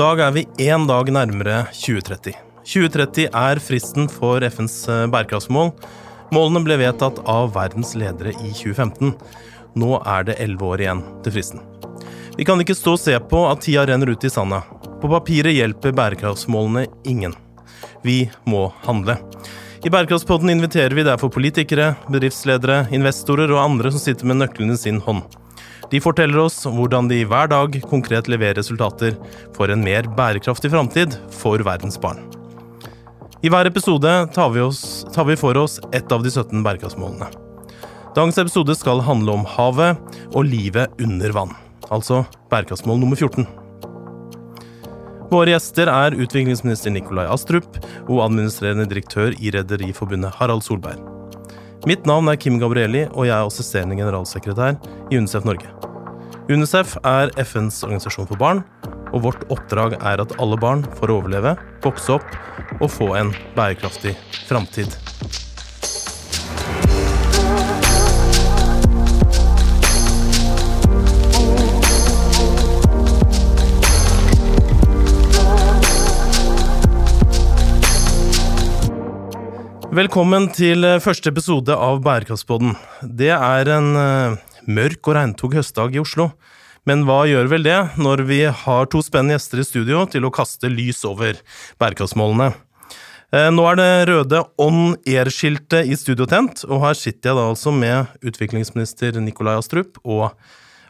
dag er vi én dag nærmere 2030. 2030 er fristen for FNs eh, bærekraftsmål. Målene ble vedtatt av verdens ledere i 2015. Nå er det elleve år igjen til fristen. Vi kan ikke stå og se på at tida renner ut i sanda. På papiret hjelper bærekraftsmålene ingen. Vi må handle. I Bærekraftspodden inviterer vi derfor politikere, bedriftsledere, investorer og andre som sitter med nøklene i sin hånd. De forteller oss hvordan de hver dag konkret leverer resultater for en mer bærekraftig framtid for verdens barn. I hver episode tar vi, oss, tar vi for oss ett av de 17 bærekraftsmålene. Dagens episode skal handle om havet og livet under vann, altså bærekraftsmål nummer 14. Våre gjester er utviklingsminister Nikolai Astrup og administrerende direktør i Rederiforbundet Harald Solberg. Mitt navn er Kim Gabrielli, og jeg er assisterende generalsekretær i UNICEF Norge. UNICEF er FNs organisasjon for barn, og vårt oppdrag er at alle barn får overleve, vokse opp og få en bærekraftig framtid. Velkommen til eh, første episode av Bærekraftspodden. Det er en uh, mørk og regntung høstdag i Oslo. Men hva gjør vel det når vi har to spennende gjester i studio til å kaste lys over bærekraftsmålene? Uh, nå er det røde On Air-skiltet i studio tent, og her sitter jeg da altså med utviklingsminister Nikolai Astrup og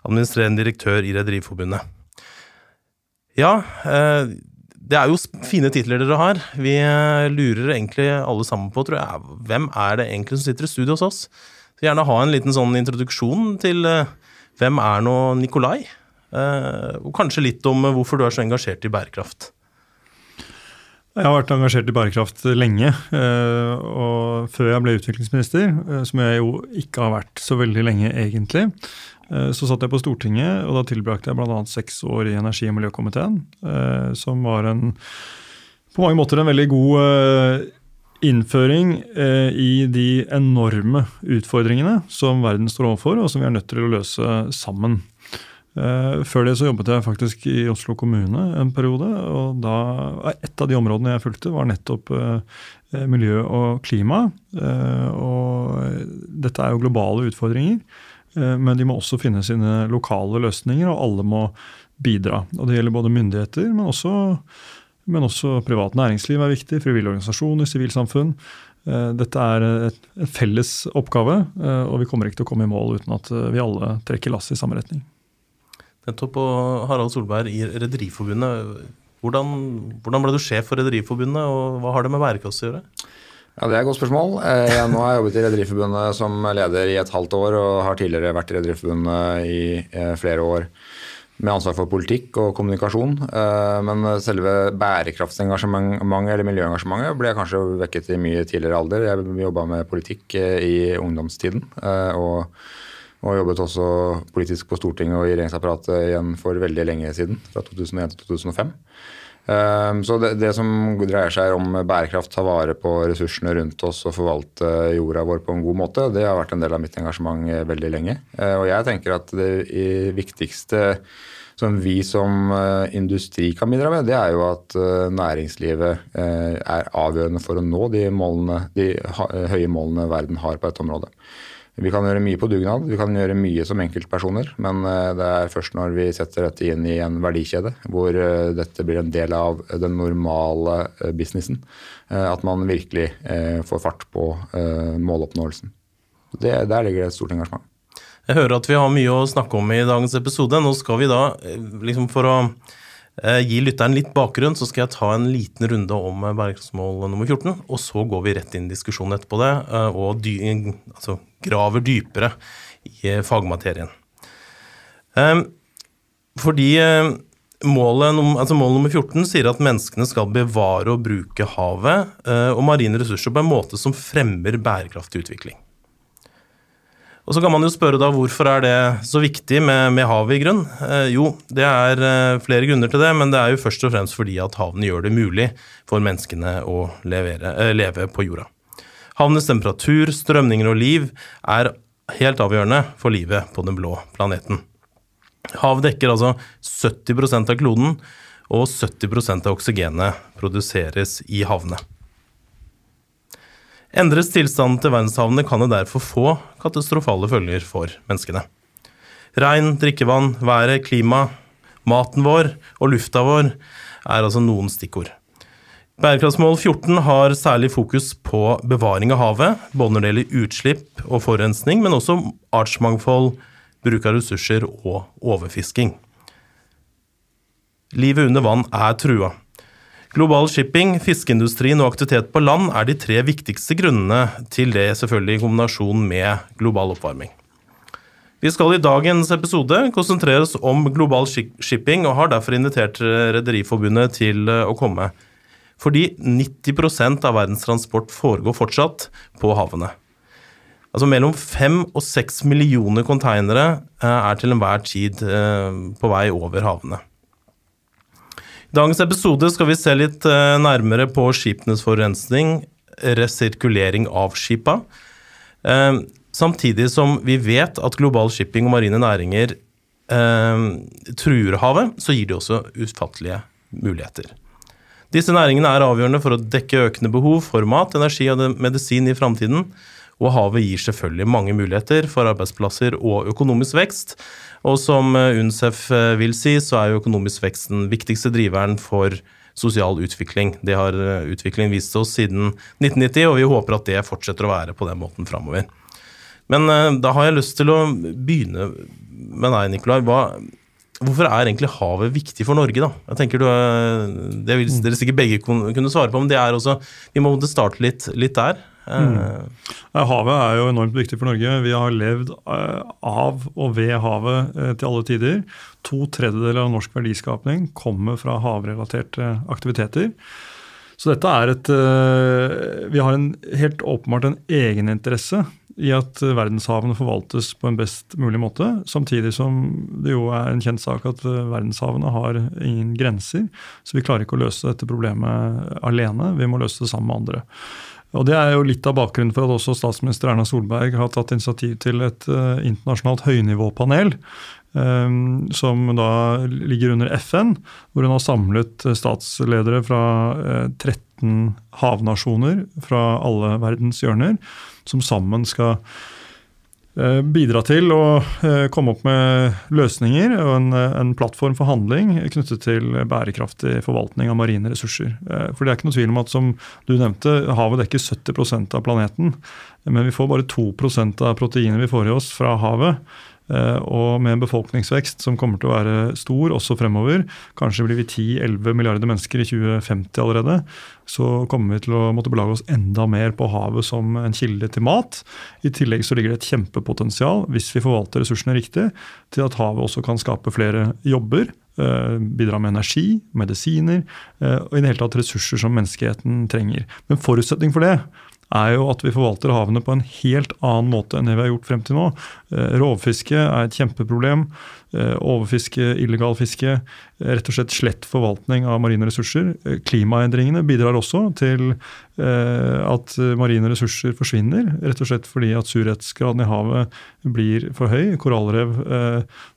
administrerende direktør i Rederiforbundet. Ja, det er jo fine titler dere har. Vi eh, lurer egentlig alle sammen på, tror jeg, hvem er det egentlig som sitter i studio hos oss? Så gjerne ha en liten sånn introduksjon til uh, hvem er nå Nikolai? Uh, og kanskje litt om hvorfor du er så engasjert i bærekraft. Jeg har vært engasjert i bærekraft lenge. Og før jeg ble utviklingsminister, som jeg jo ikke har vært så veldig lenge egentlig, Eh, så satt jeg på Stortinget, og da tilbrakte jeg bl.a. seks år i energi- og miljøkomiteen. Eh, som var en, på mange måter en veldig god eh, innføring i de enorme utfordringene som verden står overfor, og som vi er nødt til å løse sammen. Før det så jobbet jeg faktisk i Oslo kommune en periode. og da, Et av de områdene jeg fulgte, var nettopp miljø og klima. Og dette er jo globale utfordringer. Eh, men de må også finne sine lokale løsninger, og alle må bidra. Og Det gjelder både myndigheter, men også, men også privat næringsliv er viktig. Frivillige organisasjoner, sivilsamfunn. Eh, dette er en felles oppgave, eh, og vi kommer ikke til å komme i mål uten at vi alle trekker lasset i samme retning. Nettopp. Og Harald Solberg i Rederiforbundet. Hvordan, hvordan ble du sjef for Rederiforbundet, og hva har det med bærekraft å gjøre? Ja, Det er et godt spørsmål. Eh, jeg nå har jeg jobbet i Rederiforbundet som leder i et halvt år, og har tidligere vært i Rederiforbundet i eh, flere år med ansvar for politikk og kommunikasjon. Eh, men selve bærekraftsengasjementet eller miljøengasjementet ble kanskje vekket i mye tidligere alder. Jeg jobba med politikk i ungdomstiden. og og jobbet også politisk på Stortinget og i regjeringsapparatet igjen for veldig lenge siden, fra 2001 til 2005. Ehm, så det, det, som dreier seg om bærekraft, ta vare på ressursene rundt oss og forvalte jorda vår på en god måte, det har vært en del av mitt engasjement eh, veldig lenge. Eh, og jeg tenker at det viktigste som vi som eh, industri kan bidra med, det er jo at næringslivet er avgjørende for å nå de, målene, de høye målene verden har på dette området. Vi kan gjøre mye på dugnad, vi kan gjøre mye som enkeltpersoner. Men eh, det er først når vi setter dette inn i en verdikjede, hvor eh, dette blir en del av den normale eh, businessen, at man virkelig får fart på måloppnåelsen. Det, der ligger det et stort engasjement. Jeg hører at vi har mye å snakke om i dagens episode. Nå skal vi da, liksom for å gi lytteren litt bakgrunn, så skal jeg ta en liten runde om bærekraftsmål nummer 14. Og så går vi rett inn i diskusjonen etterpå det, og dy, altså, graver dypere i fagmaterien. Fordi målet, altså mål nummer 14 sier at menneskene skal bevare og bruke havet og marine ressurser på en måte som fremmer bærekraftig utvikling. Og så kan man jo spørre da hvorfor er det så viktig med, med havet i grunn? Eh, jo, det er eh, flere grunner til det, men det er jo først og fremst fordi at havene gjør det mulig for menneskene å levere, eh, leve på jorda. Havenes temperatur, strømninger og liv er helt avgjørende for livet på den blå planeten. Havet dekker altså 70% av kloden, og 70% av oksygenet produseres i havene. Endres tilstanden til verdenshavene, kan det derfor få katastrofale følger for menneskene. Regn, drikkevann, været, klima, maten vår og lufta vår er altså noen stikkord. Bærekraftsmål 14 har særlig fokus på bevaring av havet, både når det gjelder utslipp og forurensning, men også artsmangfold, bruk av ressurser og overfisking. Livet under vann er trua. Global shipping, fiskeindustrien og aktivitet på land er de tre viktigste grunnene til det, selvfølgelig i kombinasjon med global oppvarming. Vi skal i dagens episode konsentrere oss om global shipping, og har derfor invitert Rederiforbundet til eh, å komme. Fordi 90% av verdens transport foregår fortsatt på havene. Altså Mellom fem og seks millioner konteinere eh, er til enhver tid eh, på vei over havene. I dagens episode skal vi se litt nærmere på skipenes forurensning, resirkulering av skipa. Samtidig som vi vet at global shipping og marine næringer eh, truer havet, så gir de også utfattelige muligheter. Disse næringene er avgjørende for å dekke økende behov for mat, energi og medisin i framtiden. Og havet gir selvfølgelig mange muligheter for arbeidsplasser og økonomisk vekst. Og som eh, UNCEF eh, vil si, så er jo økonomisk vekst den viktigste driveren for sosial utvikling. Det har eh, utviklingen vist oss siden 1990, og vi håper at det fortsetter å være på den måten framover. Men da har jeg lyst til å begynne med deg, Nikolai. Hva, hvorfor er egentlig havet viktig for Norge, da? Jeg tenker du, Det vil dere sikkert begge kunne svare på, men det er også, vi må starte litt, litt der. Mm. Havet er jo enormt viktig for Norge. Vi har levd eh, av og ved havet eh, til alle tider. To tredjedeler av norsk verdiskapning kommer fra havrelaterte aktiviteter. Så dette er et Vi har en, helt åpenbart en egeninteresse i at verdenshavene forvaltes på en best mulig måte. Samtidig som det jo er en kjent sak at verdenshavene har ingen grenser. Så vi klarer ikke å løse dette problemet alene, vi må løse det sammen med andre. Og Det er jo litt av bakgrunnen for at også statsminister Erna Solberg har tatt initiativ til et uh, internasjonalt høynivåpanel. Um, som da ligger under FN, hvor hun har samlet statsledere fra uh, 13 havnasjoner fra alle verdens hjørner som sammen skal eh, bidra til å eh, komme opp med løsninger og en, en, plattform for handling knyttet til bærekraftig forvaltning av marine ressurser. Eh, for det er ikke noe tvil om at som du nevnte, havet dekker 70% av planeten. Men vi får bare 2% av proteinet vi får i oss fra havet. Eh, og med en befolkningsvekst som kommer til å være stor også fremover, kanskje blir vi 10-11 milliarder mennesker i 2050 allerede, så kommer vi til å måtte belage oss enda mer på havet som en kilde til mat. I tillegg så ligger det et kjempepotensial, hvis vi forvalter ressursene riktig, til at havet også kan skape flere jobber. Eh, bidra med energi, medisiner eh, og i det hele tatt ressurser som menneskeheten trenger. Men forutsetning for det er jo at vi forvalter havene på en helt annen måte enn det vi har gjort frem til nå. Eh, rovfiske er et kjempeproblem. Eh, overfiske, illegal fiske, rett og slett slett forvaltning av marine ressurser. Eh, klimaendringene bidrar også til at marine ressurser forsvinner. Rett og slett fordi at surhetsgraden i havet blir for høy. Korallrev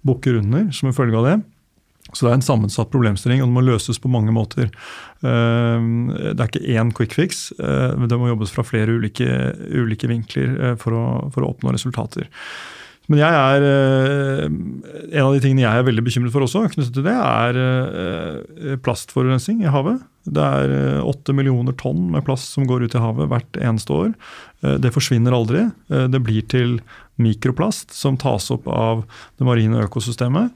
bukker under som en følge av det. Så det er en sammensatt problemstilling, og den må løses på mange måter. Ehm, det er ikke én quick fix, eh, men det må jobbes fra flere ulike, ulike vinkler eh, for å, for å, oppnå resultater. Men er, eh, en av de tingene jeg er veldig bekymret for også, knyttet til det, er plastforurensning i havet. Det er åtte millioner tonn med plast som går ut i havet hvert eneste år. Det forsvinner aldri. Det blir til mikroplast som tas opp av det marine økosystemet.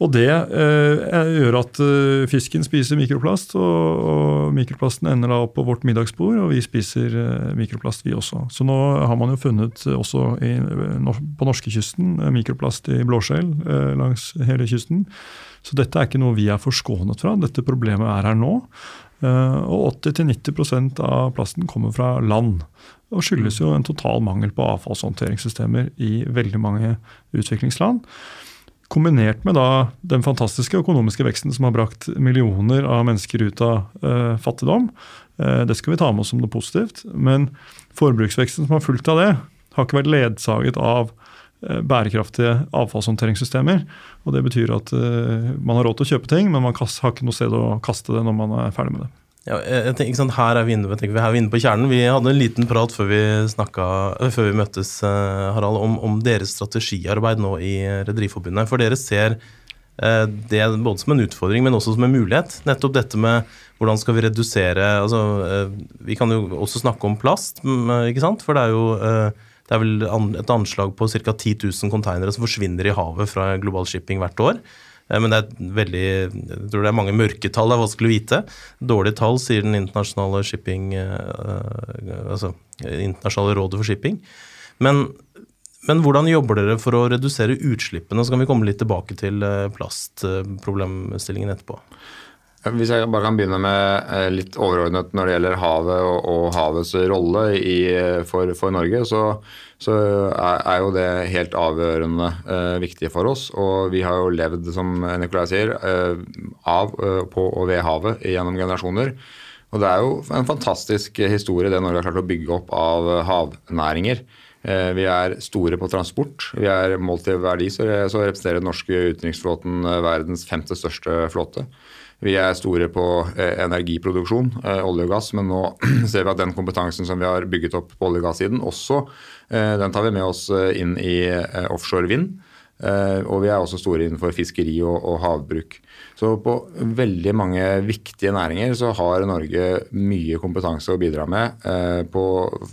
Og det eh, gjør at eh, fisken spiser mikroplast, og, og, mikroplasten ender da opp på vårt middagsbord, og vi spiser eh, mikroplast, vi også. Så nå har man jo funnet også i, på norskekysten eh, mikroplast i blåskjell eh, langs hele kysten. Så dette er ikke noe vi er forskånet fra. Dette problemet er her nå. Eh, og 80-90% av plasten kommer fra land. Og skyldes jo en total mangel på avfallshåndteringssystemer i veldig mange utviklingsland. Kombinert med da den fantastiske økonomiske veksten som har brakt millioner av mennesker ut av uh, fattigdom. Uh, det skal vi ta med oss som noe positivt. Men forbruksveksten som har fulgt av det, har ikke vært ledsaget av bærekraftige avfallshåndteringssystemer. Og Det betyr at man har råd til å kjøpe ting, men man har ikke noe sted å kaste det når man er ferdig med det. Ja, jeg tenker, sant, her, er vi inne, tenker, her er vi inne på kjernen. Vi hadde en liten prat før vi, snakket, før vi møttes, Harald, om, om, deres strategiarbeid nå i Rederiforbundet. For dere ser Eh, det både som en utfordring, men også som en mulighet. Nettopp dette med hvordan skal vi redusere altså, eh, Vi kan jo også snakke om plast, ikke sant? For det er jo eh, det er vel et anslag på ca. 10 000 konteinere som forsvinner i havet fra global shipping hvert år. Men det er veldig, jeg tror det er mange mørketall, det er vanskelig vite. Dårlige tall, sier den internasjonale shipping, altså internasjonale rådet for shipping. Men men hvordan jobber dere for å redusere utslippene? Så kan vi komme litt tilbake til eh, plastproblemstillingen etterpå. Hvis jeg bare kan begynne med eh, litt overordnet når det gjelder havet og, og havets rolle i, for, for, Norge, så, så er, er, jo det helt avgjørende uh, viktig for oss. Og vi har jo levd, som Nikolai sier, uh, av, uh, på og ved havet gjennom generasjoner. Og det er jo en fantastisk historie det Norge har klart å bygge opp av havnæringer. Eh, vi er store på transport. Vi er Målt i verdi så representerer den norske utenriksflåten eh, verdens femte største flåte. Vi er store på eh, energiproduksjon, olje og gass, men nå ser vi at den kompetansen som vi har bygget opp på olje- og gassiden, også den tar vi med oss inn i offshore vind. Og vi er også store innenfor fiskeri og, og havbruk. Så på veldig mange viktige næringer så har Norge mye kompetanse å bidra med eh, på,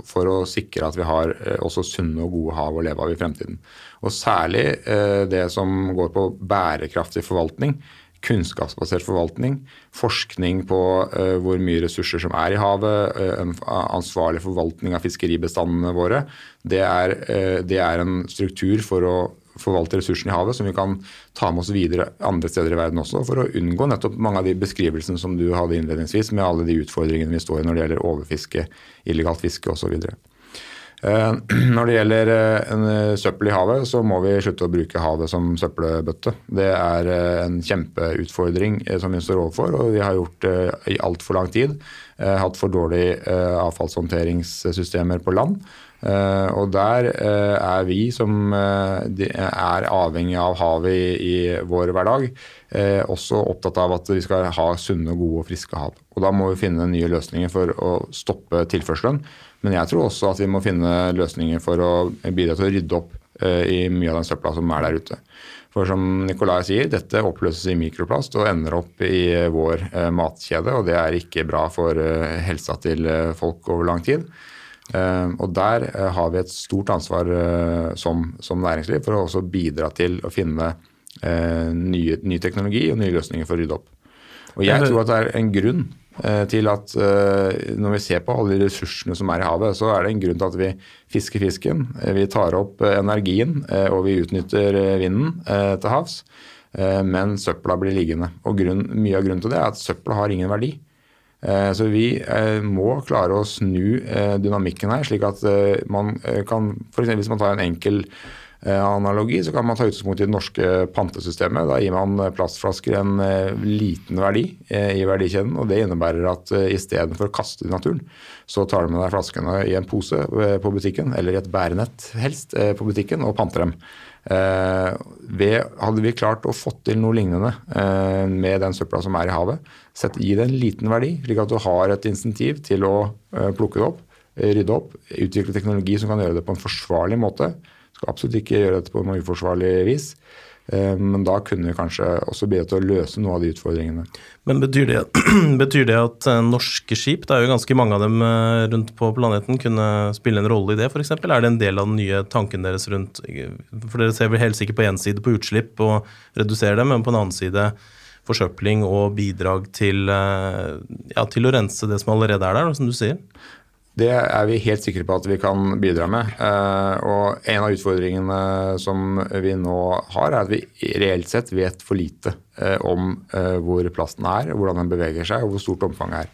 for å sikre at vi har eh, også sunne og gode hav å leve av i fremtiden. Og særlig eh, det som går på bærekraftig forvaltning. Kunnskapsbasert forvaltning, forskning på uh, hvor mye ressurser som er i havet, uh, ansvarlig forvaltning av fiskeribestandene våre. Det er, uh, det er en struktur for å forvalte ressursene i havet, som vi kan ta med oss videre andre steder i verden også, for å unngå nettopp mange av de beskrivelsene som du hadde innledningsvis, med alle de utfordringene vi står i når det gjelder overfiske, illegalt fiske osv. Eh, når det gjelder eh, eh, søppel i havet, så må vi slutte å bruke havet som søppelbøtte. Det er en kjempeutfordring som vi står overfor, og vi har gjort det i altfor lang tid. Hatt for dårlige avfallshåndteringssystemer på land. Og der er vi som er avhengig av havet i vår hverdag, også opptatt av at vi skal ha sunne, gode og friske hav. Og Da må vi finne nye løsninger for å stoppe tilførselen. Men jeg tror også at vi må finne løsninger for å bidra til å rydde opp i mye av den søpla som er der ute. For som Nikolai sier, dette oppløses i mikroplast og ender opp i vår matkjede. Og det er ikke bra for helsa til folk over lang tid. Og Der har vi et stort ansvar som, som, næringsliv for å også bidra til å finne nye, ny teknologi og nye løsninger for å rydde opp. Og Jeg tror at det er en grunn til at når vi ser på alle de ressursene som er i havet, så er det en grunn til at vi fisker fisken, vi tar opp energien og vi utnytter vinden til havs. Men søpla blir liggende. Og grunn, Mye av grunnen til det er at søpla har ingen verdi. Eh, så vi eh, må klare å snu eh, dynamikken her, slik at man kan f.eks. hvis man tar en enkel analogi, så kan man ta utgangspunkt i det norske pantesystemet. Da gir man plastflasker en liten verdi i verdikjeden. og Det innebærer at istedenfor å kaste i naturen, så tar du med deg flaskene i en pose på butikken, eller i et bærenett helst på butikken, og panter dem. Eh, hadde vi klart å få til noe lignende eh, med den søpla som er i havet, sett, gi det en liten verdi, slik at du har et insentiv til å eh, plukke det opp, rydde opp, utvikle teknologi som kan gjøre det på en forsvarlig måte. Skal absolutt ikke gjøre dette på noe uforsvarlig vis. Eh, men da kunne vi kanskje også bidra til å løse noen av de utfordringene. Men betyr det, betyr det, at eh, norske skip, det er jo ganske mange av dem eh, rundt på planeten, kunne spille en rolle i det f.eks.? Er det en del av den nye tanken deres rundt For dere ser vel helt sikkert på én side på utslipp og reduserer det, men på en annen side forsøpling og bidrag til, ja, til å rense det som allerede er der, som du sier? Det er vi helt sikre på at vi kan bidra med. Eh, og en av utfordringene som vi nå har, er at vi reelt sett vet for lite eh, om eh, hvor plasten er, hvordan den beveger seg og hvor stort omfanget er.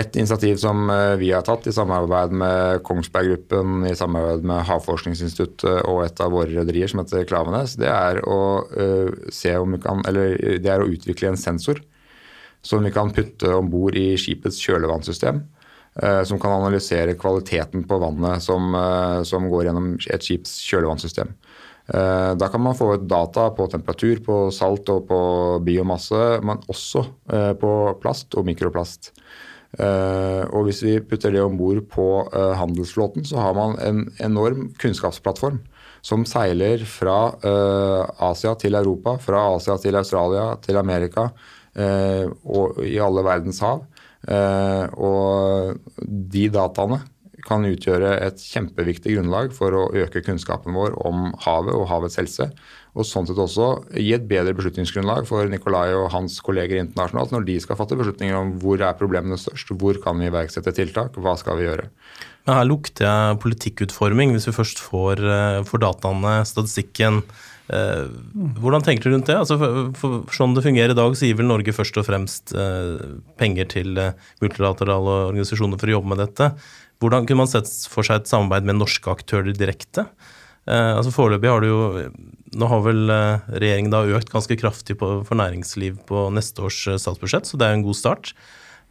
Et initiativ som vi har tatt i samarbeid med Kongsberg Gruppen, i samarbeid med Havforskningsinstituttet og et av våre rederier som heter Klavenes, det er å, kan, det er å utvikle en sensor som vi kan putte om bord i skipets kjølevannssystem som kan analysere kvaliteten på vannet som, som går gjennom et skips kjølevannssystem. Da kan man få ut data på temperatur, på salt og på biomasse, men også på plast og mikroplast. Og hvis vi putter det om bord på handelsflåten, så har man en enorm kunnskapsplattform som seiler fra Asia til Europa, fra Asia til Australia, til Amerika og i alle verdens hav. Uh, og de dataene kan utgjøre et kjempeviktig grunnlag for å øke kunnskapen vår om havet og havets helse. Og sånn sett også gi et bedre beslutningsgrunnlag for Nikolai og hans kolleger internasjonalt når de skal fatte beslutninger om hvor er problemene størst, hvor kan vi iverksette tiltak, hva skal vi gjøre. Men her lukter jeg politikkutforming, hvis vi først får, eh, får dataene, statistikken. Eh, hvordan tenker du rundt det? Altså for, for, sånn det fungerer i dag, så gir vel Norge først og fremst eh, penger til eh, multilaterale organisasjoner for å jobbe med dette. Hvordan kunne man sett for seg et samarbeid med norske aktører direkte? Eh, altså Foreløpig har du jo Nå har vel eh, regjeringen da økt ganske kraftig på, for næringsliv på neste års statsbudsjett, så det er jo en god start.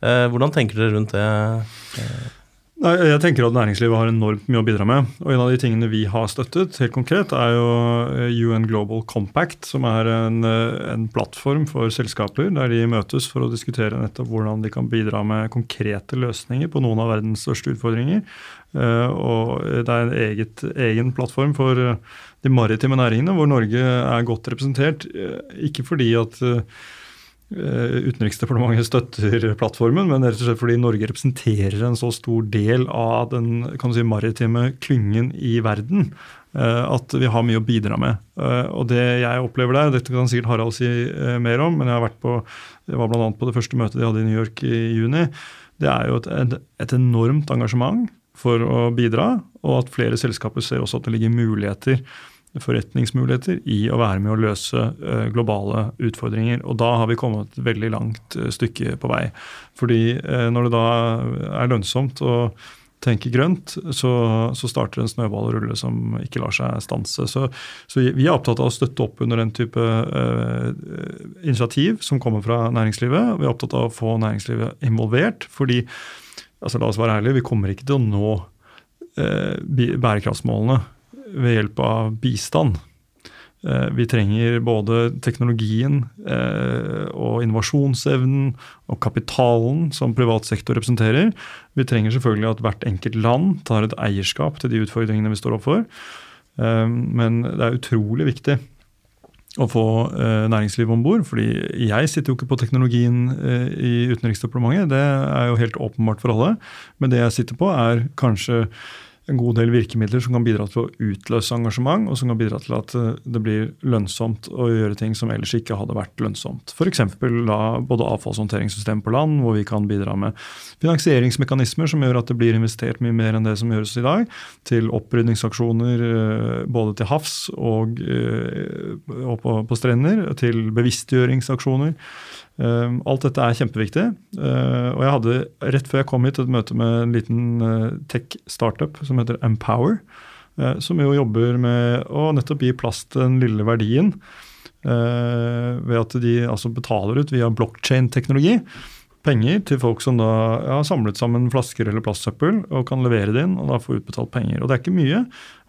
hvordan tenker dere rundt det? Nei, jeg tenker at Næringslivet har enormt mye å bidra med. og En av de tingene vi har støttet, helt konkret, er jo eh, UN Global Compact, som er en, eh, en, plattform for selskaper der de møtes for å diskutere nettopp hvordan de kan bidra med konkrete løsninger på noen av verdens største utfordringer. Eh, og Det er en eget, egen plattform for de maritime næringene, hvor Norge er godt representert. Ikke fordi at Utenriksdepartementet støtter plattformen, men rett og slett fordi Norge representerer en så stor del av den si, maritime klyngen i verden eh, at vi har mye å bidra med. Eh, og det jeg opplever der, dette kan sikkert Harald si mer om, men jeg har vært på, jeg var bl.a. på det første møtet de hadde i New York i juni, det er jo et, et enormt engasjement for å bidra, og at flere selskaper ser også at det ligger muligheter forretningsmuligheter i å være med å løse eh, globale utfordringer. Og da har vi kommet et veldig langt eh, stykke på vei. Fordi eh, når det da er lønnsomt å tenke grønt, så, så starter en snøball å rulle som ikke lar seg stanse. Så, så, vi er opptatt av å støtte opp under den type uh, initiativ som kommer fra næringslivet. Vi er opptatt av å få næringslivet involvert. fordi altså la oss være ærlige, vi kommer ikke til å nå bærekraftsmålene ved hjelp av bistand. Eh, vi trenger både teknologien eh, og innovasjonsevnen og kapitalen som privat sektor representerer. Vi trenger selvfølgelig at hvert enkelt land tar et eierskap til de utfordringene vi står overfor. Eh, men det er utrolig viktig å få næringslivet om bord. fordi jeg sitter jo ikke på teknologien i Utenriksdepartementet, det er jo helt åpenbart for alle. Men det jeg sitter på, er kanskje en god del virkemidler som kan bidra til å utløse engasjement, og som kan bidra til at eh, det blir lønnsomt å gjøre ting som ellers ikke hadde vært lønnsomt. F.eks. både avfallshåndteringssystem på land, hvor vi kan bidra med finansieringsmekanismer som gjør at det blir investert mye mer enn det som gjøres i dag, til opprydningsaksjoner eh, både til havs og, eh, og på, på strender, til bevisstgjøringsaksjoner. Ehm, alt dette er kjempeviktig. Eh, og jeg hadde rett før jeg kom hit et møte med en liten eh, tech-startup som heter Empower. Eh, som jo jobber med å nettopp gi plass til den lille verdien. Ved at de altså betaler ut via blockchain-teknologi penger til folk som da har samlet sammen flasker eller plastsøppel og kan levere det inn og da få utbetalt penger. Og det er ikke mye,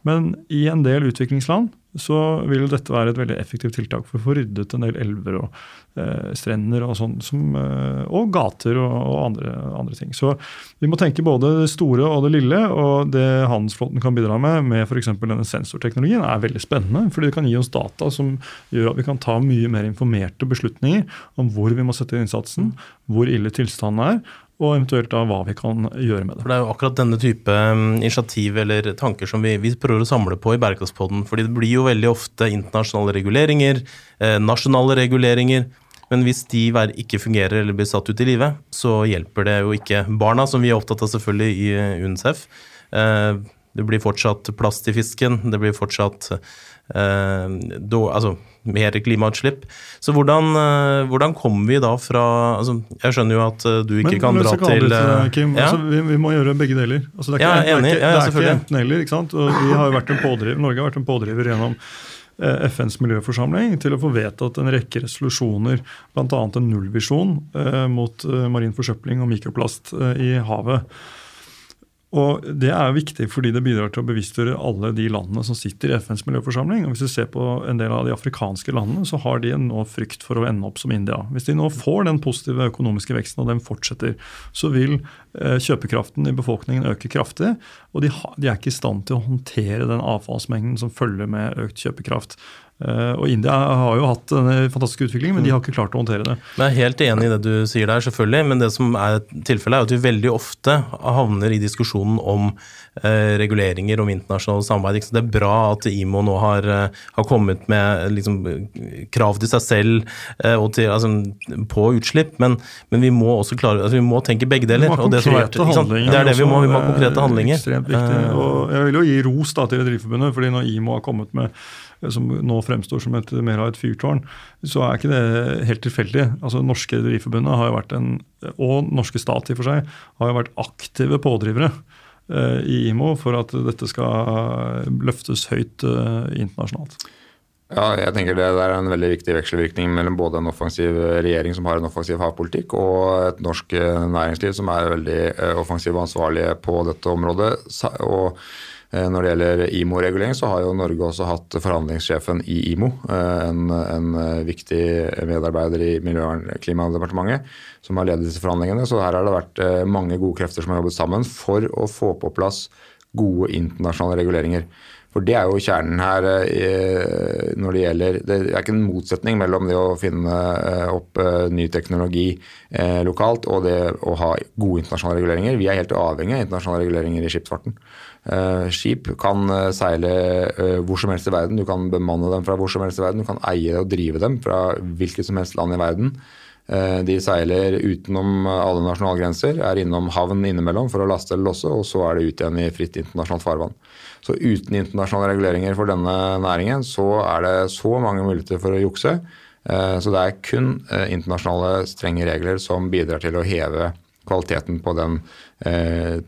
men i en del utviklingsland så vil dette være et veldig effektivt tiltak for å få ryddet en del elver og eh, strender og sånn, eh, og gater og, og andre, andre, ting. Så vi må tenke både det store og det lille, og det handelsflåten kan bidra med, med f.eks. denne sensorteknologien, er veldig spennende. fordi det kan gi oss data som gjør at vi kan ta mye mer informerte beslutninger om hvor vi må sette inn innsatsen, hvor ille tilstanden er, og eventuelt da hva vi kan gjøre med det. For Det er jo akkurat denne type mm, initiativ eller tanker som vi, vi prøver å samle på i Bærekraftspodden. fordi det blir jo veldig ofte internasjonale reguleringer, eh, nasjonale reguleringer. Men hvis de ikke fungerer eller blir satt ut i livet, så hjelper det jo ikke barna, som vi er opptatt av selvfølgelig i eh, UNICEF. Eh, det blir fortsatt plast i fisken, det blir fortsatt eh, då, altså, mer klimautslipp. Så hvordan, eh, hvordan kommer vi da fra altså, Jeg skjønner jo at eh, du ikke Men, kan dra til eh, Kim, ja? altså, vi, vi, må gjøre begge deler. Altså, det er ikke, ja, enig, ikke, det er ikke enten eller. ikke sant? Vi har jo vært en pådriver, Norge har vært en pådriver gjennom eh, FNs miljøforsamling til å få vedtatt en rekke resolusjoner, bl.a. en nullvisjon mot marin forsøpling og mikroplast i havet. Og Det er viktig fordi det bidrar til å bevisstgjøre alle de landene som sitter i FNs miljøforsamling. Og Hvis du ser på en del av de afrikanske landene, så har de nå frykt for å ende opp som India. Hvis de nå får den positive økonomiske veksten, og den fortsetter, så vil eh, kjøpekraften i befolkningen øke kraftig. Og de, er ikke i stand til å håndtere den avfallsmengden som følger med økt kjøpekraft. Eh, og India har jo hatt en fantastisk utvikling, men de har ikke klart å håndtere det. Jeg er helt enig i det du sier der, selvfølgelig. Men det som er tilfellet, er at vi veldig ofte havner i diskusjonen om reguleringer om internasjonalt samarbeid. Så det er bra at IMO nå har, eh, har kommet med liksom, krav til seg selv eh, til, altså, på utslipp, men, men, vi må også klare, altså, vi må tenke begge deler. Vi må ha konkrete vært, handlinger. Det er det vi må, vi må ha konkrete handlinger. Ekstremt viktig. Eh, og jeg vil jo gi ros da, til Rederiforbundet, fordi når IMO har kommet med som nå fremstår som et, mer av et fyrtårn, så er ikke det helt tilfeldig. Altså Norske Rederiforbundet og norske stat i for seg, har jo vært aktive pådrivere eh, i IMO for at dette skal løftes høyt eh, internasjonalt. Ja, jeg tenker Det er en veldig viktig vekselvirkning mellom både en offensiv regjering som har en offensiv havpolitikk, og et norsk eh, næringsliv som er veldig eh, offensiv og ansvarlig på dette området. Og Eh, når det gjelder IMO-regulering, så har jo Norge også hatt forhandlingssjefen i IMO, eh, en, en eh, viktig medarbeider i Miljø- og klimadepartementet, som har ledet disse forhandlingene. Så her har det vært mange gode krefter som har jobbet sammen for å få på plass gode internasjonale reguleringer. For det er jo kjernen her når det gjelder Det er ikke en motsetning mellom det å finne opp ny teknologi lokalt og det å ha gode internasjonale reguleringer. Vi er helt avhengig av internasjonale reguleringer i skipsfarten. Eh, skip kan eh, seile eh, hvor som helst i verden. Du kan bemanne dem fra hvor som helst i verden. Du kan eie og drive dem fra hvilket som helst land i verden. De seiler utenom alle nasjonalgrenser, er innom havn innimellom for å laste eller losse, og så er det ut igjen i fritt internasjonalt farvann. Så uten internasjonale reguleringer for denne næringen, så er det så mange muligheter for å jukse. Så det er kun internasjonale strenge regler som bidrar til å heve kvaliteten på den,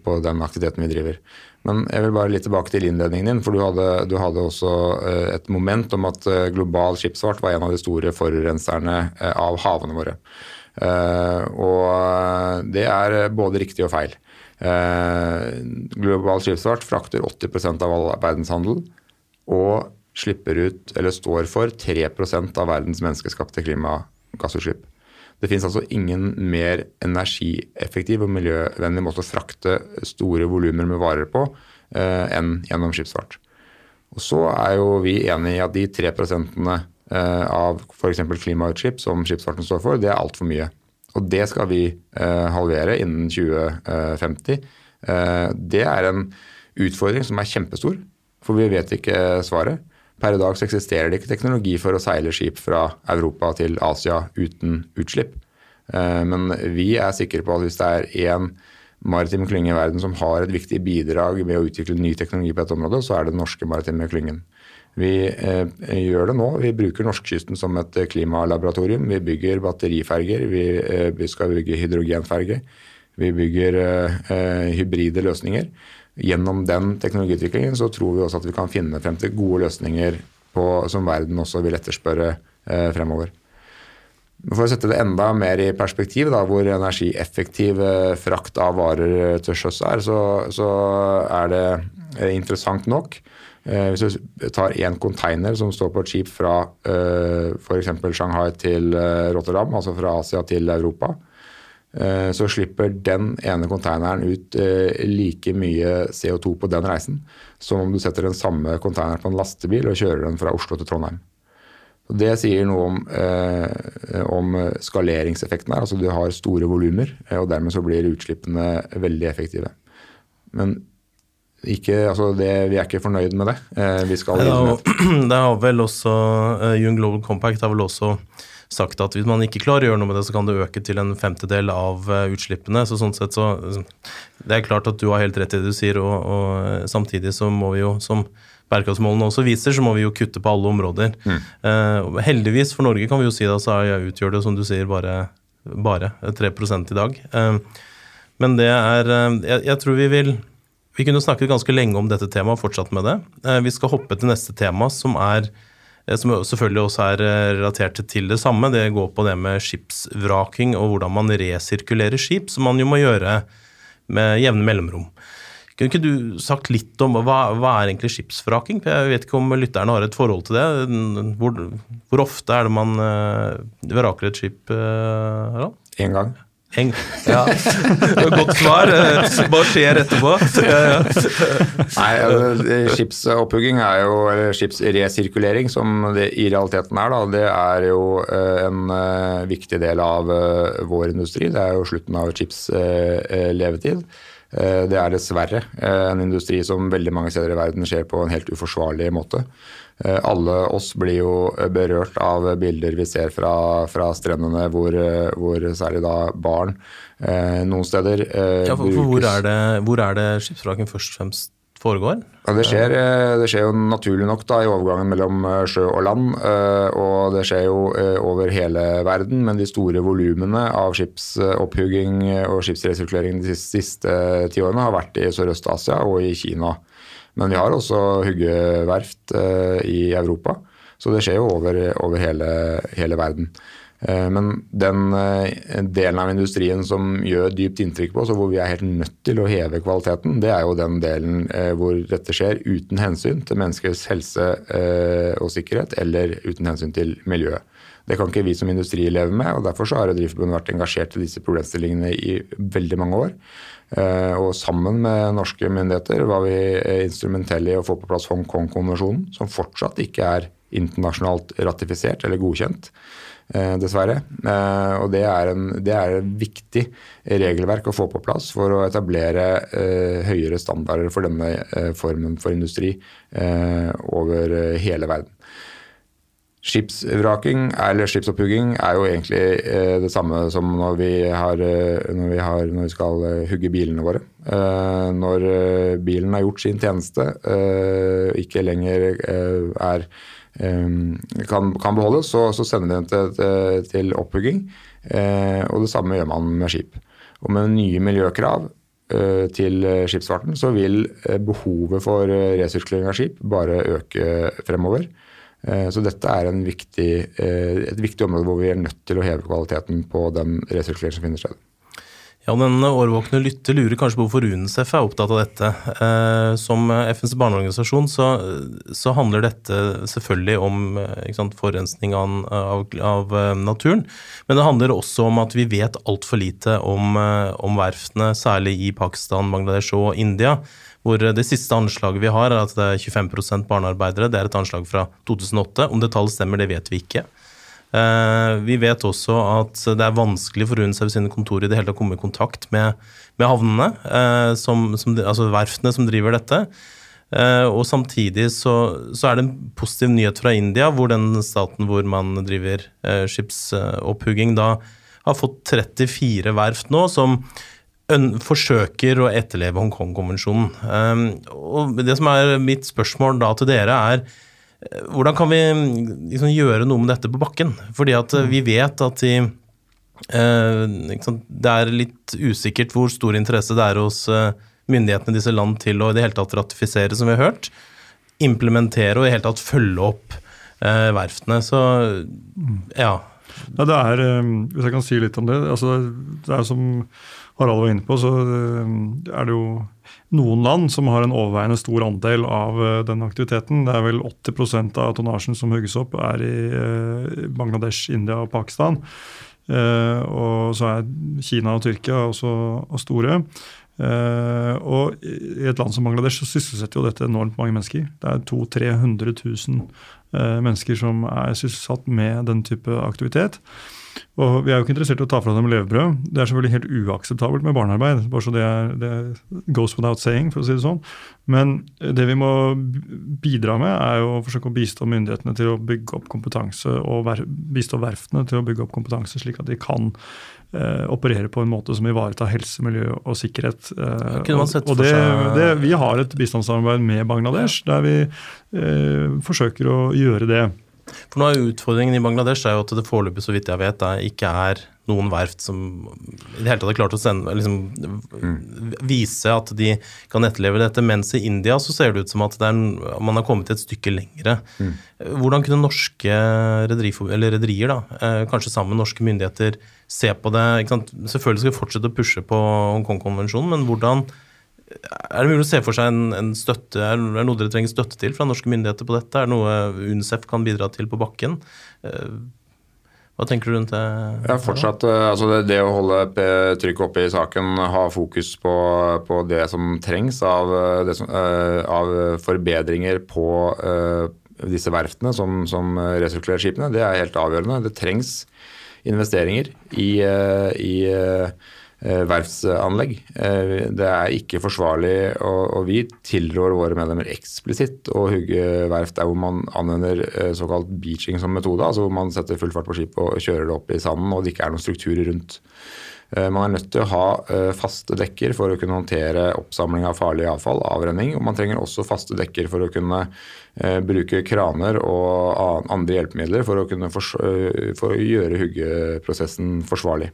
på den aktiviteten vi driver. Men jeg vil bare litt tilbake til innledningen din. For du hadde, du hadde også eh, et moment om at eh, global skipsfart var en av de store forurenserne eh, av havene våre. Og det er både riktig og feil. Global skipsfart frakter 80% av all verdenshandel og slipper ut, eller står for 3% av verdens menneskeskapte klimagassutslipp. Det finnes altså ingen mer energieffektiv og miljøvennlig måte å frakte store volumer med varer på eh, enn gjennom skipsfart. Og Så er jo vi enig i at de tre prosentene eh, av f.eks. klimautslipp som skipsfarten står for, det er altfor mye. Og det skal vi eh, halvere innen 2050. Eh, det er en utfordring som er kjempestor, for vi vet ikke svaret. Per i dag så eksisterer det ikke teknologi for å seile skip fra Europa til Asia uten utslipp. Eh, men vi er sikre på at hvis det er én maritim klynge i verden som har et viktig bidrag med å utvikle ny teknologi på dette området, så er det den norske maritime klyngen. Vi eh, gjør det nå. Vi bruker norskekysten som et klimalaboratorium. Vi bygger batteriferger, vi, eh, vi skal bygge hydrogenferge. Vi bygger eh, hybride løsninger gjennom den teknologiutviklingen så tror vi også at vi kan finne frem til gode løsninger på, som verden også vil etterspørre eh, fremover. For å sette det enda mer i perspektiv, da, hvor energieffektiv eh, frakt av varer til sjøs er, så, så, er det eh, interessant nok. Eh, hvis du tar én container som står på et skip fra eh, f.eks. Shanghai til eh, Rotterdam, altså fra Asia til Europa, Eh, så slipper den ene konteineren ut eh, like mye CO2 på den reisen som om du setter den samme konteineren på en lastebil og kjører den fra Oslo til Trondheim. Det sier noe om, eh, om skaleringseffekten her. Altså du har store volumer, og dermed så blir utslippene veldig effektive. Men ikke, altså det, vi er ikke fornøyd med det. vi skal det, er, det har vel også Young Global Compact har vel også sagt at hvis man ikke klarer å gjøre noe med det, så kan det øke til en femtedel av eh, utslippene. Så sånn sett så Det er klart at du har helt rett i det du sier, og, og eh, samtidig så må vi jo, som bærekraftsmålene også viser, så må vi jo kutte på alle områder. Mm. Uh, heldigvis for Norge kan vi jo si det, så utgjør det, som du sier, bare, bare 3 i dag. Uh, men det er jeg, jeg, tror vi vil Vi kunne snakket ganske lenge om dette temaet og fortsatt med det. Vi skal hoppe til neste tema, som er som selvfølgelig også er relatert til det samme. Det går på det med skipsvraking og hvordan man resirkulerer skip, som man jo må gjøre med jevne mellomrom. Kunne ikke du sagt litt om hva, hva er egentlig skipsvraking? Jeg vet ikke om lytterne har et forhold til det. Hvor, hvor ofte er det man uh, vraker et skip? Harald? Én gang. En, ja. Godt svar. Hva skjer etterpå? Nei, altså, Skipsopphugging er jo, eller skipsresirkulering, som det i realiteten er, da, det er jo eh, en viktig del av vår industri. Det er jo slutten av skips levetid. Eh, det er dessverre eh, en industri som veldig mange steder i verden skjer på en helt uforsvarlig måte. Eh, alle oss blir jo berørt av bilder vi ser fra, fra strendene hvor, hvor, særlig da barn noen steder ja, for, for hvor, er det, hvor er det skipsvraken først og fremst foregår? Ja, det, skjer, eh, det, skjer, jo naturlig nok da, i overgangen mellom eh, sjø og land. Eh, og det skjer jo over hele verden, men de store volumene av skipsopphugging og skipsresirkulering de siste ti årene har vært i Sørøst-Asia og i Kina. Men vi har også huggeverft i Europa, så det skjer jo over, over hele, hele verden. Eh, men den eh, delen av industrien som gjør dypt inntrykk på oss, og hvor vi er helt nødt til å heve kvaliteten, det er jo den delen eh, hvor dette skjer uten hensyn til menneskers helse og sikkerhet, eller uten hensyn til miljøet. Det kan ikke vi som industri leve med, og derfor har Rederiforbundet vært engasjert i disse problemstillingene i veldig mange år. Og sammen med norske myndigheter var vi instrumentelle i å få på plass Hongkong-konvensjonen, som fortsatt ikke er internasjonalt ratifisert eller godkjent. Eh, dessverre. Eh, og det er, en, det er et viktig regelverk å få på plass for å etablere eh, høyere standarder for denne formen for industri over hele verden. Skipsvraking eller skipsopphugging er jo egentlig det samme som når vi, har, når vi, har, når vi skal hugge bilene våre. når bilen har gjort sin tjeneste, ikke lenger er kan, kan beholdes, så, så, sender vi den til, til oppbygging. Eh, og det samme gjør man med skip. Og med nye miljøkrav eh, til skipsfarten, så vil eh, behovet for resirkulering av skip bare øke fremover. Så dette er viktig, et viktig område hvor vi er nødt til å heve kvaliteten på den resirkuleringen som finner sted. Ja, Den årvåkne lytter lurer kanskje på hvorfor UNICEF er opptatt av dette. Eh, som FNs barneorganisasjon så, så, handler dette selvfølgelig om eh, sant, forurensning av, av, eh, naturen. Men det handler også om at vi vet altfor lite om, om verftene, særlig i Pakistan, Bangladesh og India. Hvor det siste anslaget vi har, er at det er 25% barnearbeidere. Det er et anslag fra 2008. Om det tallet stemmer, det vet vi ikke. Eh, vi vet også at det er vanskelig for UNICEF sine kontorer i det hele tatt å komme i kontakt med, med havnene, eh, som, som, altså verftene som driver dette. Eh, og samtidig så, så, er det en positiv nyhet fra India, hvor den staten hvor man driver skipsopphugging, da har fått 34 verft nå som forsøker å etterleve Hongkong-konvensjonen. Og det som er mitt spørsmål da til dere, er hvordan kan vi liksom gjøre noe med dette på bakken? Fordi at eh, vi vet at i, eh, det er litt usikkert hvor stor interesse det er hos eh, myndighetene i disse land til å i det hele tatt ratifisere, som vi har hørt. Implementere og i det hele tatt følge opp eh, verftene. Så ja. ja det er, eh, hvis jeg kan si litt om det. Altså, det er som Harald var inne på, så eh, er det jo noen land som har en overveiende stor andel av uh, den aktiviteten. Det er vel 80% av tonnasjen som hugges opp, er i uh, Bangladesh, India og Pakistan. Og så er Kina og Tyrkia også og store. og i et land som Bangladesh så sysselsetter jo dette enormt mange mennesker. Det er 200 000-300 000 mennesker som er sysselsatt med den type aktivitet. Og Vi er jo ikke interessert i å ta fra dem levebrød. Det er selvfølgelig helt uakseptabelt med barnearbeid. bare så det, er, det goes without saying, for å si det sånn. Men det vi må bidra med, er jo å forsøke å bistå myndighetene til å bygge opp kompetanse, og bistå verftene til å bygge opp kompetanse, slik at de kan eh, operere på en måte som ivaretar helse, miljø og sikkerhet. Eh, og, og det, det, vi har et bistandssamarbeid med Bangladesh, der vi eh, forsøker å gjøre det. For nå er Utfordringen i Bangladesh er jo at det foreløpig så vidt jeg vet, er, ikke er noen verft som i det hele tatt har klart å sende, liksom, mm. vise at de kan etterleve dette. Mens i India så ser det ut som at er, man har kommet et stykke lengre. Mm. Hvordan kunne norske rederier, eh, kanskje sammen med norske myndigheter, se på det? Selvfølgelig skal vi fortsette å pushe på Hongkong-konvensjonen, men hvordan er det mulig å se for seg en, en støtte, er det noe dere trenger støtte til fra norske myndigheter på dette? Er det noe UNICEF kan bidra til på bakken? Eh, hva tenker du rundt det? Ja, fortsatt, eh, altså det, det, å holde trykket oppe i saken, ha fokus på, på det som trengs av, eh, som, av forbedringer på disse verftene som, som resirkulerer skipene, det er helt avgjørende. Det trengs investeringer i, i verftsanlegg. Eh, det er ikke forsvarlig, og vi tilrår våre medlemmer eksplisitt å hugge verft der hvor man anvender eh, såkalt beaching som metode, altså hvor man setter full fart på skipet og kjører det opp i sanden og det ikke er noen strukturer rundt. Man er nødt til å ha faste dekker for å kunne håndtere oppsamling av farlig avfall, avrenning. Og man trenger også faste dekker for å kunne bruke kraner og andre hjelpemidler for å, for å gjøre huggeprosessen forsvarlig.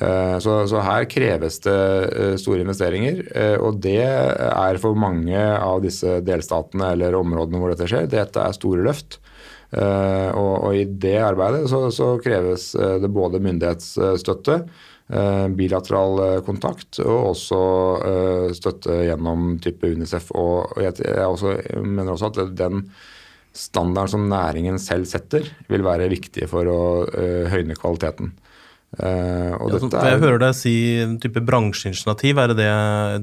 Eh, så, så, her kreves det eh, store investeringer. Eh, og det er for mange av disse delstatene eller områdene hvor dette skjer, dette er store løft. Og, og i det arbeidet så, så, kreves det både myndighetsstøtte, bilateral kontakt og også støtte gjennom type Unicef. Og jeg, mener også at den standarden som næringen selv setter, vil være viktig for å høyne kvaliteten. Uh, ja, så, jeg hører deg si en type bransjeinitiativ, er det det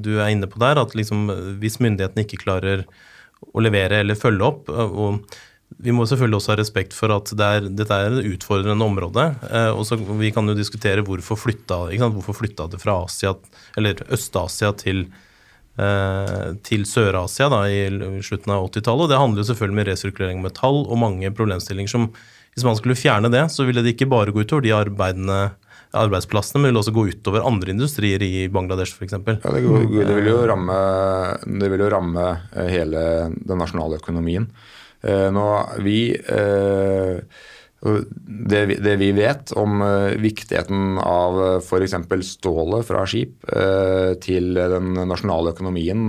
du er inne på der? At liksom, hvis myndighetene ikke klarer å levere eller følge opp eh, og Vi må selvfølgelig også ha respekt for at det er, dette er et utfordrende område. Uh, og så Vi kan jo diskutere hvorfor flytta, hvorfor flytta det fra Asia, eller Øst-Asia til, uh, til Sør-Asia i slutten av 80-tallet. Og det handler jo selvfølgelig med resirkulering av metall og mange problemstillinger som hvis man skulle fjerne det, så ville det ikke bare gå utover de arbeidende arbeidsplassene, men vil også gå utover andre industrier i Bangladesh f.eks. Ja, det, det, vil jo ramme, det vil jo ramme eh, hele den nasjonale økonomien. Eh, nå, vi eh, det, det, vi vet om viktigheten av f.eks. stålet fra skip til den nasjonale økonomien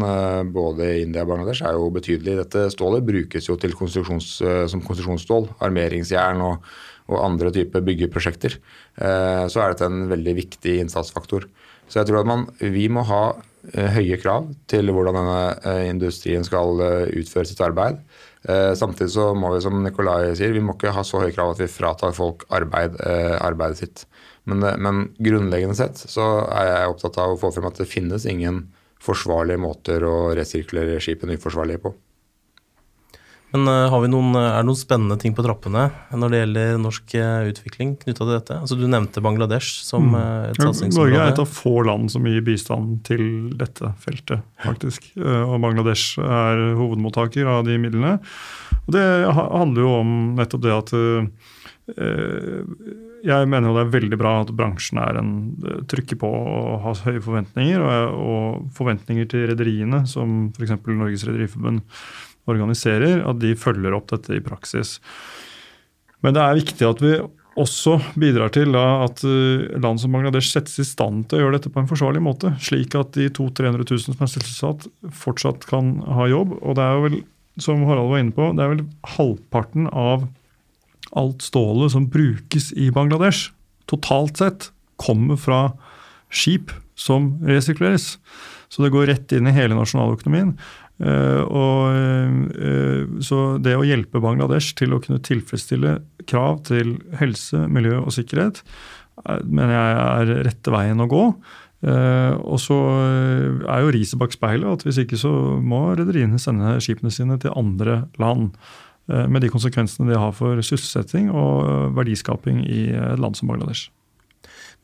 både i India og Bangladesh er jo betydelig. Dette stålet brukes jo konstruksjons, som konstruksjonsstål, armeringsjern og og andre typer byggeprosjekter, eh, så er dette en veldig viktig innsatsfaktor. Så jeg tror at man, vi må ha eh, høye krav til hvordan denne eh, industrien skal utføre sitt arbeid. Samtidig så må vi, som Nikolai sier, vi må ikke ha så høye krav at vi fratar folk arbeid, arbeidet sitt. Men, men, grunnleggende sett så er jeg opptatt av å få frem at det finnes ingen forsvarlige måter å resirkulere skipene uforsvarlige på. Men har vi noen, eh, er det noen spennende ting på trappene når det gjelder norsk uh, utvikling knytta til dette? Altså, du nevnte Bangladesh som mm. et satsingsområde. Norge er et av få land som gir bistand til dette feltet, faktisk. og Bangladesh er hovedmottaker av de midlene. Og det handler jo om nettopp det at jeg mener jo det er veldig bra at bransjen er en, trykker på og har høye forventninger. Og forventninger til rederiene, som f.eks. Norges Rederiforbund organiserer, at de følger opp dette i praksis. Men det er viktig at vi også bidrar til at eh, land som Bangladesh settes i stand til å gjøre dette på en forsvarlig måte, slik at de 200 000-300 000 som er sysselsatt, fortsatt kan ha jobb. Og det er jo vel, som Harald var inne på, det er vel halvparten av alt stålet som brukes i Bangladesh, totalt sett, kommer fra skip som resirkuleres. Så det går rett inn i hele nasjonaløkonomien. Eh, og, eh, så det å hjelpe Bangladesh til å kunne tilfredsstille krav til helse, miljø og sikkerhet, eh, mener jeg er rette veien å gå. Og så er jo riset bak speilet at hvis ikke så må rederiene sende skipene sine til andre land. Med de konsekvensene det har for sysselsetting og verdiskaping i et land som Bangladesh.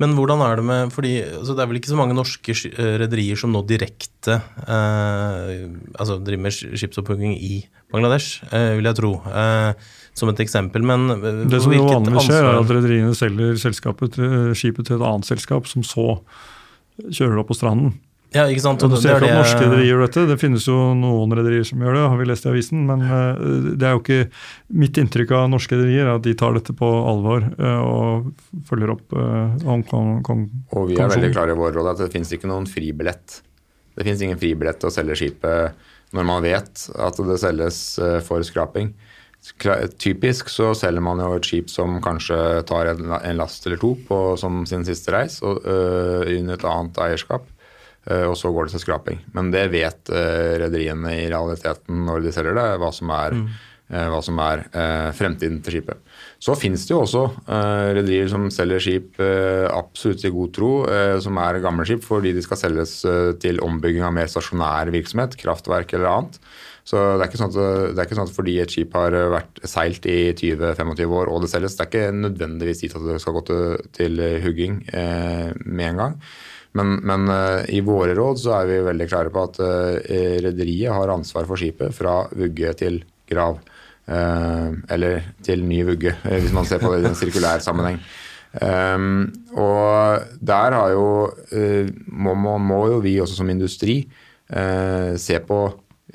Men hvordan er det med fordi altså Det er vel ikke så mange norske eh, rederier som nå direkte eh, altså driver med skipsopphugging i Bangladesh, eh, vil jeg tro. Eh, som et eksempel. Men eh, det som vanligvis skjer, er at rederiene selger til, skipet til et annet selskap, som så kjører det opp på stranden. Ja, ikke sant? Og du det ser er det- norske rederier gjør dette. Det finnes jo noen rederier som gjør det, har vi lest i avisen. Men eh, det er jo ikke mitt inntrykk av norske rederier er at de tar dette på alvor eh, og følger opp eh, Hongkong. Kong, Og vi er veldig klare i vår råd at det finnes ikke noen fribillett. Det finnes ingen fribillett til å selge skipet når man vet at det selges eh, for skraping. Typisk så selger man jo et skip som kanskje tar en, en last eller to på, som sin siste reis, og, øh, under et annet eierskap. Øh, og så går det til skraping. Men det vet øh, rederiene i realiteten når de selger det, hva som er, øh, hva som er fremtiden til skipet. Så finnes det jo også rederier som selger skip absolutt i god tro, som er gamle skip fordi de skal selges til ombygging av mer stasjonær virksomhet, kraftverk eller annet. Så det er, ikke sånn at, det ikke sånn at fordi et skip har vært seilt i 20-25 år og det selges, det er ikke nødvendigvis dit at det skal gå til, til hugging eh, med en gang. Men, men uh, i våre råd så er vi veldig klare på at uh, rederiet har ansvar for skipet fra vugge til grav. Uh, eller til ny vugge, hvis man ser på det i en sirkulær sammenheng. Um, og der har jo må, må, må jo vi også som industri se på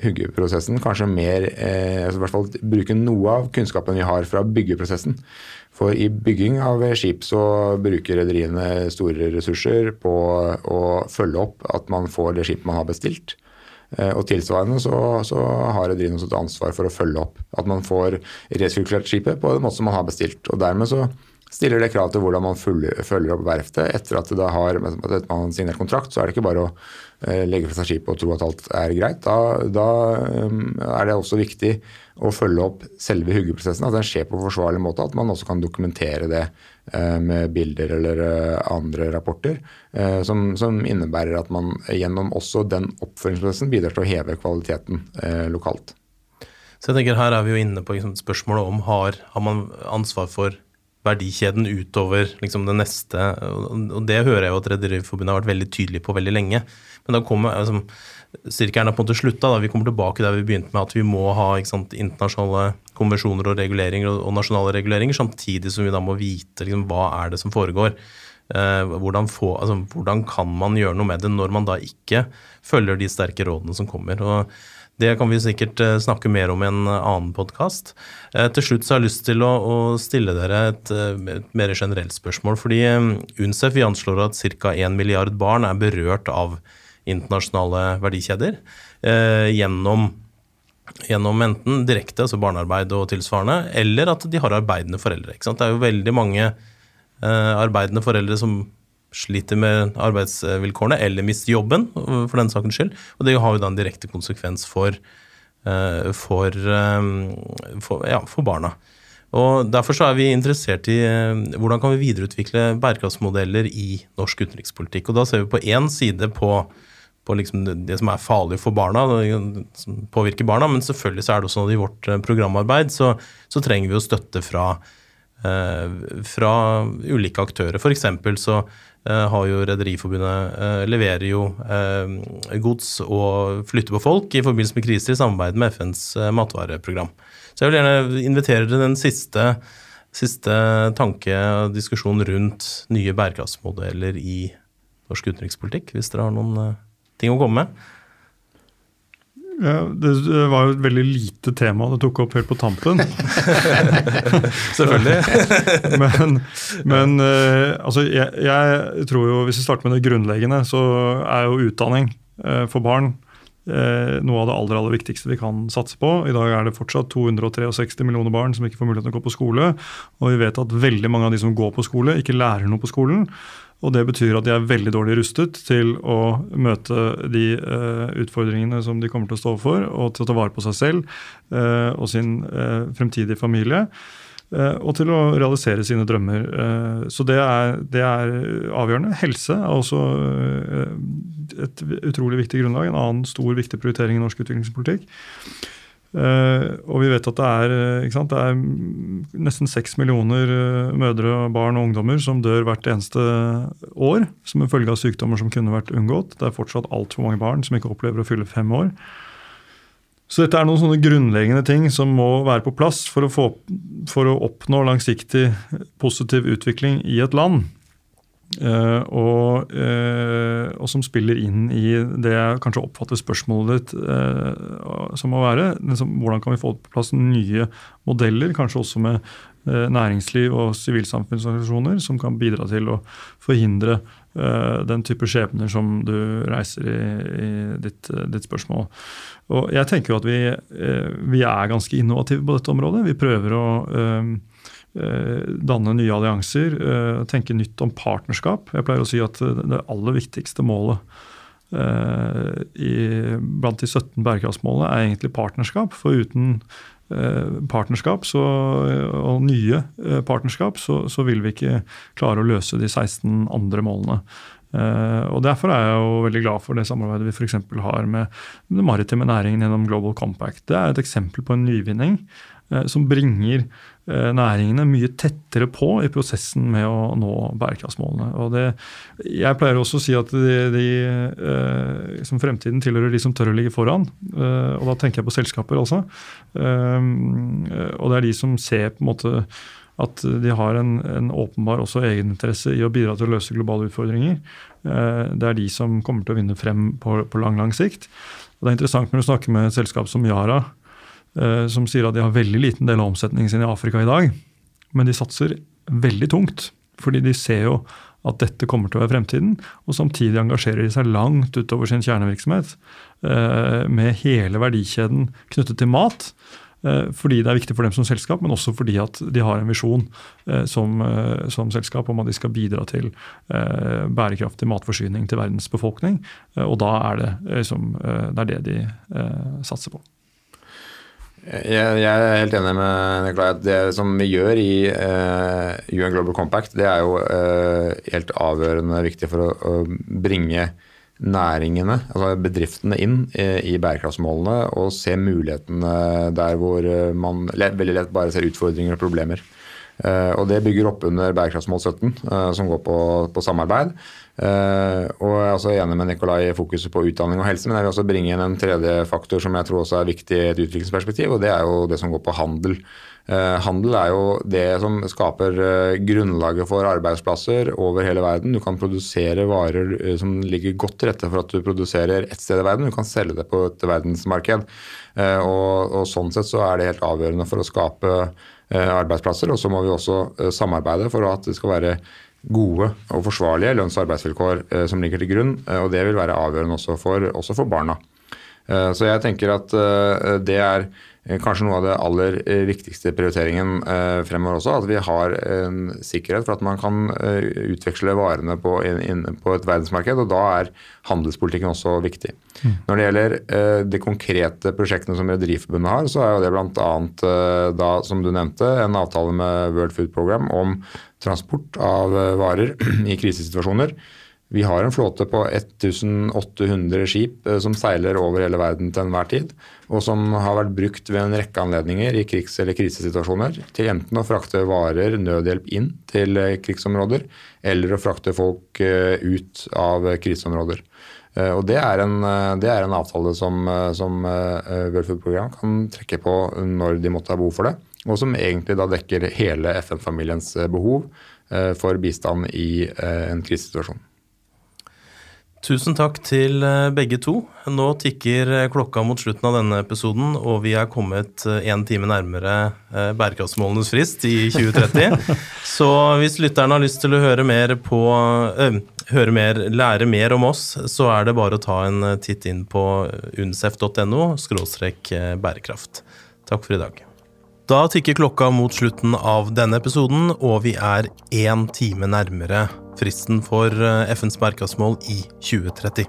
huggeprosessen kanskje mer eh, altså i hvert fall bruke noe av kunnskapen vi har fra byggeprosessen. For i bygging av skip så bruker rederiene store ressurser på å følge opp at man får det skipet man har bestilt. Eh, Og tilsvarende så, så har rederiene et ansvar for å følge opp at man får resirkulert skipet på den måten som man har bestilt. Og dermed så stiller det krav til hvordan man følger, opp verftet etter at det har, at man har signert kontrakt. Så er det ikke bare å eh, legge fra seg skipet og tro at alt er greit. Da, da eh, er det også viktig å følge opp selve huggeprosessen, at den skjer på forsvarlig måte. At man også kan dokumentere det eh, med bilder eller eh, andre rapporter. Som, som innebærer at man gjennom også den oppfølgingsprosessen bidrar til å heve kvaliteten lokalt. Så jeg tenker Her er vi jo inne på liksom, spørsmålet om har, har man ansvar for verdikjeden utover liksom, det neste. Og det hører jeg jo at Rederiforbundet har vært veldig tydelig på veldig lenge. Men da kommer altså, Sirkelen er på en måte slutta. Da. Vi kommer tilbake der vi begynte med at vi må ha ikke sant, internasjonale konvensjoner og reguleringer og, og nasjonale reguleringer, samtidig som vi da må vite liksom, hva er det som foregår. Eh, hvordan, få, altså, hvordan kan man gjøre noe med det når man da ikke følger de sterke rådene som kommer. og det kan vi sikkert eh, snakke mer om i en eh, annen podkast. Til slutt så har jeg lyst til å, å stille dere et, eh, et mer generelt spørsmål. fordi eh, UNCEF vi anslår at ca. 1 milliard barn er berørt av internasjonale verdikjeder eh, gjennom gjennom enten direkte, altså barnearbeid og tilsvarende, eller at de har arbeidende foreldre. Det er jo veldig mange eh, arbeidende foreldre som sliter med arbeidsvilkårene eller mister jobben, for den sakens skyld. Og det har jo da en direkte konsekvens for, eh, for, eh, for, ja, for barna. Og Derfor så er vi interessert i eh, hvordan kan vi videreutvikle bærekraftsmodeller i norsk utenrikspolitikk. Og Da ser vi på én side på, på liksom det, som er farlig for barna, som påvirker barna, men selvfølgelig så er det også noe i vårt programarbeid så, så trenger vi jo støtte fra, fra ulike aktører. For så har jo Rederiforbundet eh, leverer jo eh, gods og flytter på folk i forbindelse med kriser i samarbeid med FNs eh, matvareprogram. Så jeg vil gjerne invitere til den siste, siste tanke og diskusjon rundt nye bærekraftsmodeller i norsk utenrikspolitikk, hvis dere har noen eh, ting å komme med. Ja, det var jo et veldig lite tema du tok opp helt på tampen. Selvfølgelig. men men eh, altså, jeg, jeg tror jo, hvis vi starter med det grunnleggende, så er jo utdanning eh, for barn eh, noe av det aller, aller viktigste vi kan satse på. I dag er det fortsatt 263 millioner barn som ikke får mulighet til å gå på skole. Og vi vet at veldig mange av de som går på skole, ikke lærer noe på skolen. Og det betyr at de er veldig dårlig rustet til å møte de uh, utfordringene som de kommer til å stå overfor, og til å ta vare på seg selv uh, og sin uh, fremtidige familie. og til å realisere sine drømmer. Så det er, det er avgjørende. Helse er også et utrolig viktig grunnlag. En annen stor viktig prioritering i norsk utviklingspolitikk. Eh, og vi vet at det er, eh, det er nesten seks millioner eh, mødre, barn og ungdommer som dør hvert eneste år som en følge av sykdommer som kunne vært unngått. Det er fortsatt altfor mange barn som ikke opplever å fylle fem år. Så dette er noen sånne grunnleggende ting som må være på plass for å, få, for å oppnå langsiktig positiv utvikling i et land. Uh, og, uh, og, som spiller inn i det jeg kanskje oppfatter spørsmålet ditt uh, som å være. Liksom, hvordan kan vi få på plass nye modeller, kanskje også med næringsliv og sivilsamfunnsorganisasjoner, som kan bidra til å forhindre den type skjebner som du reiser i, i ditt, ditt, spørsmål. Og jeg tenker jo at vi, vi, er ganske innovative på dette området. Vi prøver å Eh, danne nye allianser, eh, tenke nytt om partnerskap. Jeg pleier å si at det aller viktigste målet eh, i, blant de 17 bærekraftsmålene er egentlig partnerskap. For uten partnerskap så, og nye partnerskap, så, så, vil vi ikke klare å løse de 16 andre målene. Og Derfor er jeg jo veldig glad for det samarbeidet vi f.eks. har med den maritime næringen gjennom Global Compact. Det er et eksempel på en nyvinning som bringer Eh, næringene mye tettere på i prosessen med å nå bærekraftsmålene. Og det, jeg pleier også å si at de, de eh, som fremtiden tilhører de som tør å ligge foran. Eh, og da tenker jeg på selskaper, altså. og det er de som ser på en måte at de har en, en åpenbar også egeninteresse i å bidra til å løse globale utfordringer. Det er de som kommer til å vinne frem på, på lang, lang sikt. Og det er interessant når du snakker med et selskap som Yara, Eh, som sier at de har veldig liten del av omsetningen sin i Afrika i dag. Men de satser veldig tungt, fordi de ser jo at dette kommer til å være fremtiden. Og samtidig engasjerer de seg langt utover sin kjernevirksomhet eh, med hele verdikjeden knyttet til mat. Eh, fordi det er viktig for dem som selskap, men også fordi at de har en visjon som, som selskap om at de skal bidra til bærekraftig matforsyning til verdens befolkning. Og da er det, liksom, det, er det de satser på. Jeg, jeg, er helt enig med Nikolai det som vi gjør i uh, UN Global Compact, det er jo uh, helt avgjørende viktig for å, å, bringe næringene, altså bedriftene, inn i, i bærekraftsmålene og se mulighetene der hvor man veldig lett bare ser utfordringer og problemer. Uh, og Det bygger opp under bærekraftsmål 17, som går på, på samarbeid. Uh, og jeg er også enig med Nikolai i fokuset på utdanning og helse, men jeg vil også bringe inn en tredje faktor som jeg tror også er viktig i et utviklingsperspektiv, og det er jo det som går på handel. Handel er jo det som skaper grunnlaget for arbeidsplasser over hele verden. Du kan produsere varer som ligger godt til rette for at du produserer ett sted i verden. Du kan selge det på et verdensmarked. Og, og, sånn sett så er det helt avgjørende for å skape arbeidsplasser. Og så må vi også samarbeide for at det skal være gode og forsvarlige lønns- og arbeidsvilkår eh, som ligger til grunn. Eh, og det vil være avgjørende også for, også for barna. Eh, så jeg tenker at det er kanskje noe av det aller viktigste prioriteringen fremover også. At vi har en sikkerhet for at man kan utveksle varene på, på et verdensmarked. Og da er handelspolitikken også viktig. Mm. Når det gjelder de konkrete prosjektene som Rederiforbundet har, så er jo det bl.a. da, som du nevnte, en avtale med World Food Program om transport av eh, varer i krisesituasjoner. Vi har en flåte på 1800 skip eh, som seiler over hele verden til enhver tid, og som har vært brukt ved en rekke anledninger i krigs- eller krisesituasjoner til enten å frakte varer, nødhjelp inn til eh, krigsområder, eller å frakte folk ut av kriseområder. Og Det er en, det er en avtale som, som World Program kan trekke på når de måtte ha behov for det og som egentlig da dekker hele FN-familiens eh, behov eh, for bistand i eh, en krisesituasjon. Tusen takk til begge to. Nå tikker klokka mot slutten av denne episoden, og vi er kommet én time nærmere bærekraftsmålenes frist i 2030. Så hvis lytterne har lyst til å høre mer på øh, høre mer, lære mer om oss, så er det bare å ta en titt inn på uncef.no bærekraft. Takk for i dag. Da tikker klokka mot slutten av denne episoden, og vi er én time nærmere fristen for eh, FNs bærekraftsmål i 2030.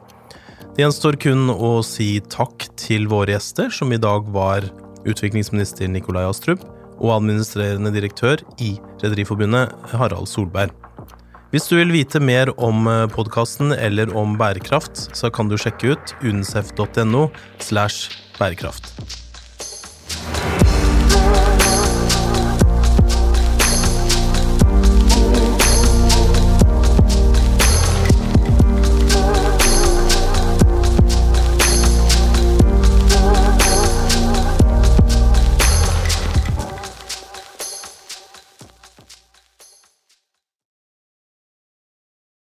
Det gjenstår kun å si takk til våre gjester, som i dag var utviklingsminister Nikolai Astrup og administrerende direktør i Rederiforbundet, Harald Solberg. Hvis du vil vite mer om eh, podkasten eller om bærekraft, så kan du sjekke ut unicef.no slash bærekraft.